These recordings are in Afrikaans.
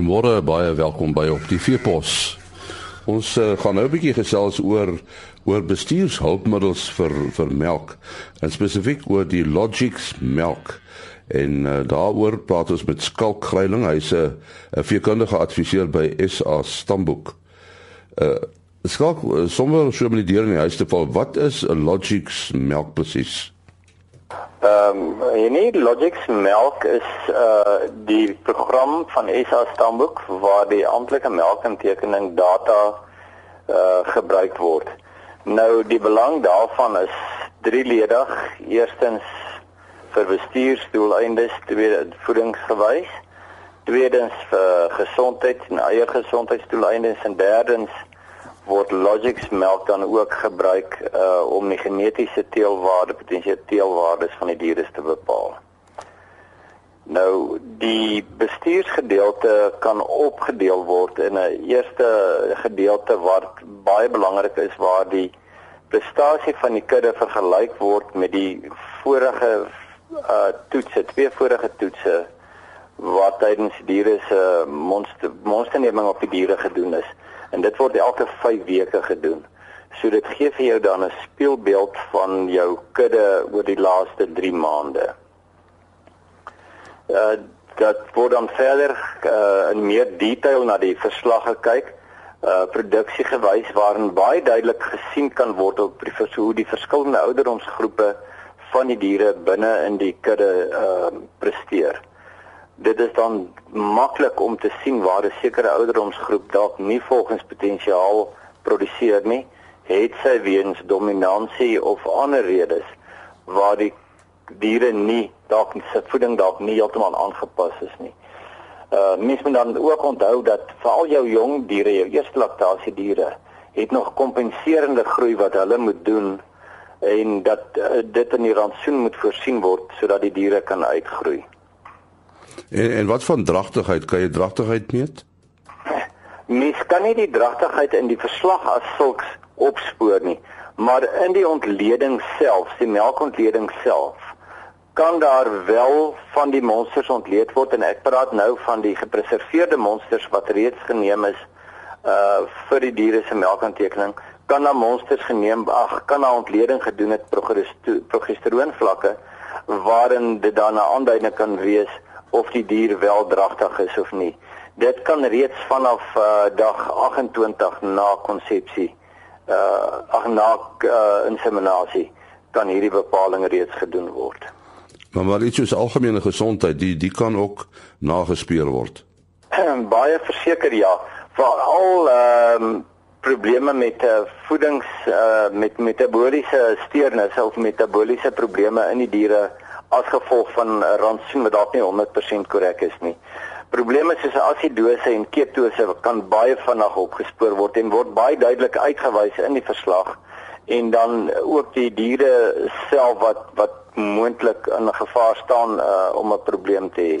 Goeiemôre, baie welkom by op die Veepos. Ons uh, gaan nou 'n bietjie gesels oor oor bestuurshulpmiddels vir vir melk en spesifiek oor die Logix melk. En uh, daaroor praat ons met Skalk Greiling, hy's 'n veekundige adviseur by SA Stamboek. Uh Skalk, sommer so met die deur in die huis te val, wat is 'n Logix melk presies? Ehm um, hierdie Logix melk is uh die program van SA Stamboek waar die amptelike melkintekening data uh gebruik word. Nou die belang daarvan is drieledig. Eerstens vir bestuursdoeleindes, tweede voedingsgewys, tweedens vir gesondheids- en eiergesondheidsdoeleindes en derdens word Logix melk dan ook gebruik uh om die genetiese teelwaarde, potensiële teelwaardes van die diere te bepaal. Nou die bestuursgedeelte kan opgedeel word in 'n eerste gedeelte wat baie belangrik is waar die prestasie van die kudde vergelyk word met die vorige uh toetse, twee vorige toetse wat tydens diere se monster monsterneming op die diere gedoen is en dit word elke 5 weke gedoen. So dit gee vir jou dan 'n speelbeeld van jou kudde oor die laaste 3 maande. Uh dat word dan verder uh in meer detail na die verslag gekyk, uh produksiegewys waarin baie duidelik gesien kan word op die hoe die verskillende ouderdomsgroepe van die diere binne in die kudde uh presteer dit is dan maklik om te sien waar 'n sekere ouderdomsgroep dalk nie volgens potensiaal produseer nie, het sy weens dominansie of ander redes waar die diere nie dalk se voeding dalk nie heeltemal aangepas is nie. Uh mens moet dan ook onthou dat veral jou jong diere, jou eerste laktasie diere, het nog kompenserende groei wat hulle moet doen en dat uh, dit in die rantsoen moet voorsien word sodat die diere kan uitgroei. En en wat van dragtigheid? Kan jy dragtigheid meet? Mens kan nie die dragtigheid in die verslag as sulks opspoor nie, maar in die ontleding self, die melkontleding self, kan daar wel van die monsters ontleed word en ek praat nou van die gepreserveerde monsters wat reeds geneem is uh vir die diere se melkaantekening kan na monsters geneem ag kan na ontleding gedoen het progesteroon vlakke waarin dit dan 'n aanduiding kan wees of die dier wel dragtig is of nie. Dit kan reeds vanaf uh, dag 28 na konsepsie uh ag na uh, inseminasie kan hierdie bepaling reeds gedoen word. Maar maar iets soos algemene gesondheid, die die kan ook nagespeur word. Baie verseker ja, veral ehm um, probleme met uh, voedings uh, met metabooliese steurnisse of metabooliese probleme in die diere as gevolg van 'n rantsoen wat dalk nie 100% korrek is nie. Probleme soos asidose en ketose kan baie vinnig opgespoor word en word baie duidelik uitgewys in die verslag en dan ook die diere self wat wat moontlik in 'n gevaar staan uh, om 'n probleem te hê.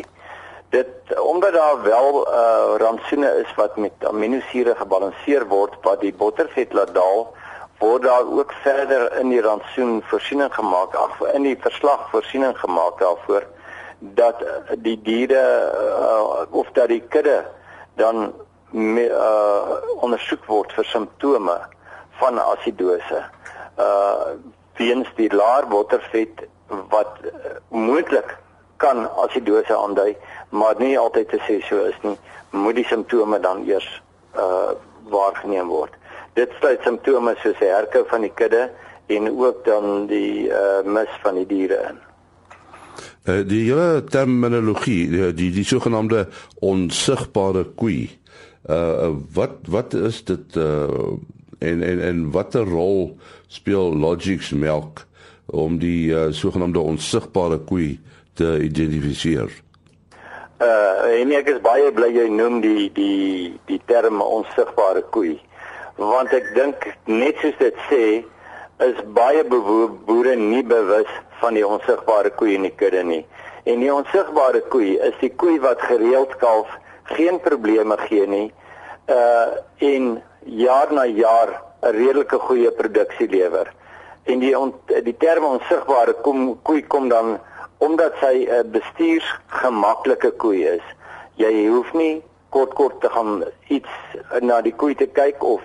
Dit omdat daar wel uh, rantsoene is wat met aminosure gebalanseer word wat die bottervet laat daal word daar ook verder in die rantsoen voorsiening gemaak af in die verslag voorsiening gemaak daarvoor dat die diere uh, of dat die kudde dan me, uh, ondersoek word vir simptome van asidose. Uh weens die laer bottervet wat uh, moontlik kan asidose aandui, maar nie altyd te sê so is nie, moet die simptome dan eers uh waargeneem word. Dit sluit simptome soos die herkou van die kudde en ook dan die uh, mis van die diere in. Uh, die hele terminologie, die die, die sogenaamde onsigbare koei. Uh wat wat is dit uh en en en watter rol speel Logix melk om die uh, sogenaamde onsigbare koei te identifiseer? Uh en ek is baie bly jy noem die die die term onsigbare koei want ek dink net soos dit sê is baie boere nie bewus van die onsigbare koei in die kudde nie. En die onsigbare koei is die koei wat gereeld kalf, geen probleme gee nie. Uh en jaar na jaar 'n redelike goeie produksie lewer. En die on, die term onsigbare kom koei kom dan omdat sy 'n bestuursgemaklike koei is. Jy hoef nie kort kort te gaan iets na die koei te kyk of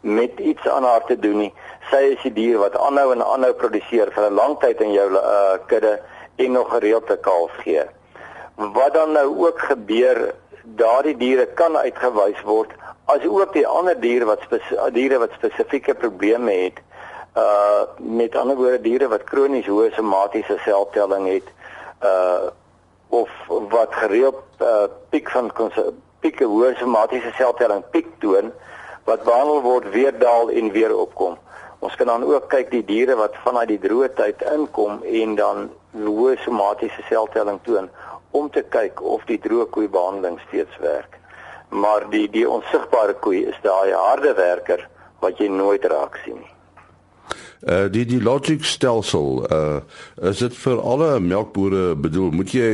met iets aan haar te doen nie. Sy is die dier wat aanhou en aanhou produseer vir 'n lang tyd in jou uh, kudde en nog gereeld te kalf gee. Wat dan nou ook gebeur, daardie diere kan uitgewys word as ook die ander diere wat diere wat spesifieke probleme het. Uh met ander woorde diere wat kronies hoë somatiese seltelling het, uh of wat gereeld uh piek van pieke hoë somatiese seltelling piek toon wat behandel word weer daal en weer opkom. Ons kan dan ook kyk die diere wat vanuit die droë tyd inkom en dan hoë somatiese seltelling toon om te kyk of die droë koei behandeling steeds werk. Maar die die onsigbare koei is daai harde werker wat jy nooit raak sien nie. Uh die die logic stelsel uh is dit vir alle melkbore bedoel moet jy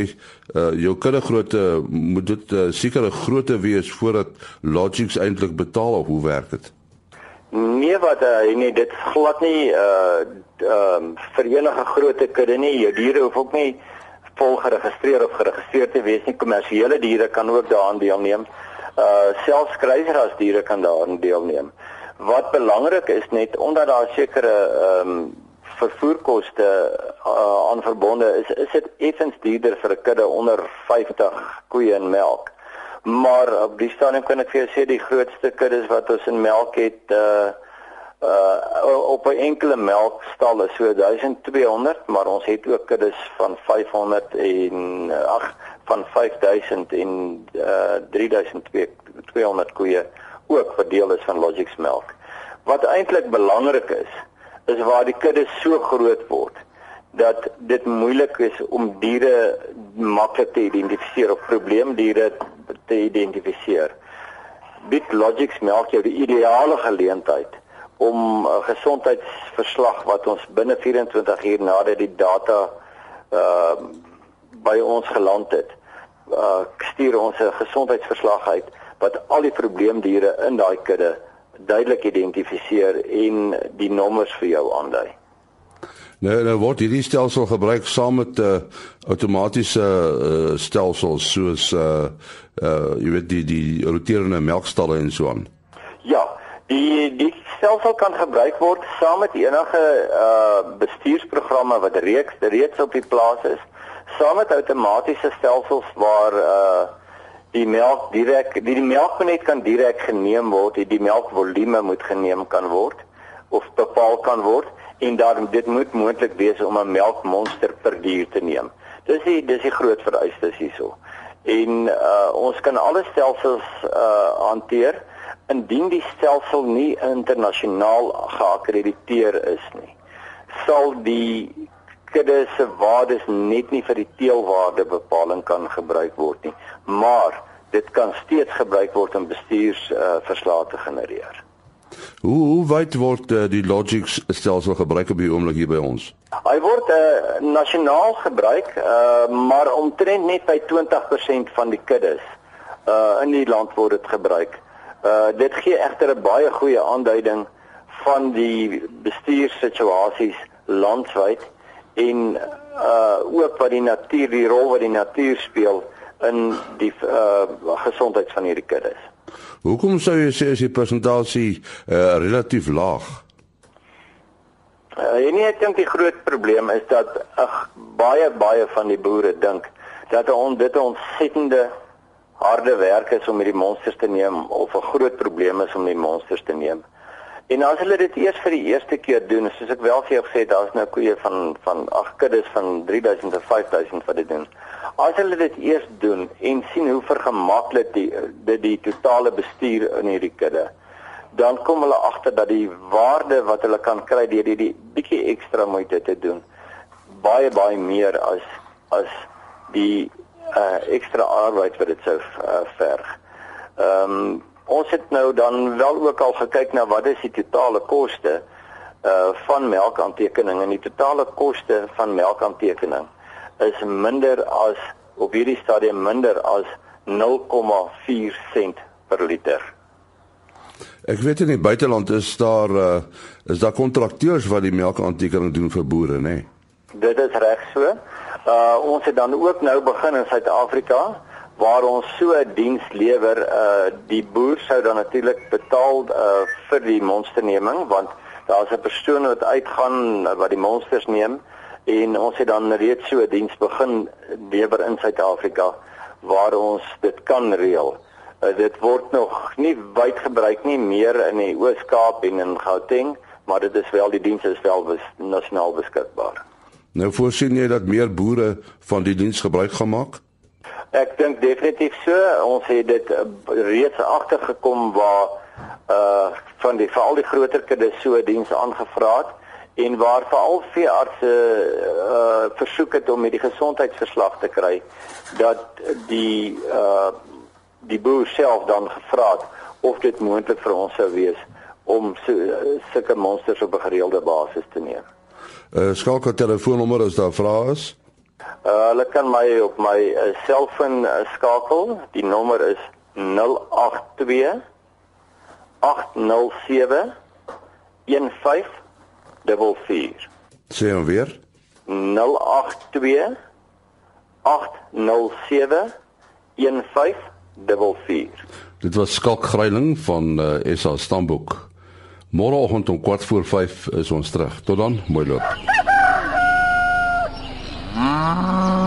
uh jou kudde grootte moet dit uh, sekere grootte wees voordat logics eintlik betaal of hoe werk dit? Nee wat uh, nee dit glad nie uh ehm uh, vir enige grootte kudde nie jou diere hoef ook nie vol geregistreer of geregistreer te wees nie kommersiële diere kan ook daaraan deelneem. Uh selfs kruisras diere kan daaraan deelneem. Wat belangrik is net omdat daar sekere ehm um, vervoerkoste uh, aan verbonde is, is dit effens duurder vir 'n kudde onder 50 koeie en melk. Maar op die stadium kan ek vir jou sê die grootste kuddes wat ons in melk het uh uh op 'n enkele melkstal is so 1200, maar ons het ook kuddes van 500 en ag van 5000 en uh 3200 koeie ook verdeel is van Logix melk. Wat eintlik belangrik is, is waar die kudde so groot word dat dit moeilik is om diere maklik te identifiseer of probleemdiere te identifiseer. Bit Logix melk jou die ideale geleentheid om 'n gesondheidsverslag wat ons binne 24 uur nadat die data uh by ons geland het, uh stuur ons 'n gesondheidsverslag uit wat al die probleemdiere in daai kudde duidelik identifiseer en die nommers vir jou aandui. Nou nou word hierdie stelsel gebruik saam met 'n uh, outomatiese uh, stelsels soos uh uh jy weet die die roterende melkstalle en so aan. Ja, die die stelsel kan gebruik word saam met enige uh bestuursprogramme wat reeks reeds op die plaas is, saam met outomatiese stelsels waar uh die melk direk die, die melk net kan direk geneem word, die, die melkvolume moet geneem kan word of bepaal kan word en daarom dit moet moontlik wees om 'n melkmonster per dier te neem. Dis die dis die groot vereistes hierso. En uh, ons kan alle stelsels uh, hanteer indien die stelsel nie internasionaal geakkrediteer is nie. Sal die kudde se waardes net nie vir die teelwaarde bepaling kan gebruik word nie, maar dit kan steeds gebruik word om bestuursverslae uh, te genereer. Hoe hoe wyd word uh, die Logix stelsel gebruik op die oomblik hier by ons? Hy word uh, nasionaal gebruik, uh, maar omtrent net by 20% van die kuddes uh, in die land word dit gebruik. Uh, dit gee egter 'n baie goeie aanduiding van die bestuurssituasies landwyd en uh ook wat die natuur die rol wat die natuur speel in die uh gesondheid van hierdie kuddes. Hoekom sou jy sê as die persentasie uh relatief laag? Uh, en ek dink die groot probleem is dat ag baie baie van die boere dink dat on, dit 'n ontsettende harde werk is om hierdie monsters te neem of 'n groot probleem is om die monsters te neem. En as hulle dit eers vir die eerste keer doen, soos ek wel vir jou gesê het, daar's nou koeie van van ag kuddes van 3000 tot 5000 wat dit doen. As hulle dit eers doen en sien hoe vergemaklik die dit die totale bestuur in hierdie kudde, dan kom hulle agter dat die waarde wat hulle kan kry deur hierdie bietjie ekstra moeite te doen, baie baie meer as as die uh, ekstra arbeid wat dit sou uh, verg. Ehm um, ons het nou dan wel ook al gekyk na wat is die totale koste uh van melkaantekening en die totale koste van melkaantekening is minder as op hierdie stadium minder as 0,4 sent per liter. Ek weet in die buiteland is daar uh is daar kontrakteurs wat die melkaantekening doen vir boere, nê? Nee? Dit is reg so. Uh ons het dan ook nou begin in Suid-Afrika waar ons so 'n diens lewer, uh die boer sou dan natuurlik betaal uh vir die monsterneming want daar's 'n persoon wat uitgaan uh, wat die monsters neem en ons het dan reeds so 'n diens begin lewer in Suid-Afrika waar ons dit kan reël. Uh, dit word nog nie wyd gebruik nie meer in die Oos-Kaap en in Gauteng, maar dit is wel die diens is wel bes, nasionaal beskikbaar. Nou voorsien jy dat meer boere van die diens gebruik gaan maak? Ek dink definitief so. Ons het dit uh, reeds agtergekom waar uh van die veral die groter kudde so dienste aangevra het en waar veral veeartse uh versoek het om hierdie gesondheidsverslag te kry dat die uh die boer self dan gevra het of dit moontlik vir ons sou wees om so, sulke monsters op 'n gereelde basis te neem. Uh skakel telefoonnommer as daar vrae is. Uh hulle kan my op my uh, selfoon uh, skakel. Die nommer is 082 807 15 double 4. Sê hom weer. 082 807 1544. Dit was Skalk Greiling van uh, SA Stamboek. Môreoggend om 4 voor 5 is ons terug. Tot dan, mooi loop. Ah.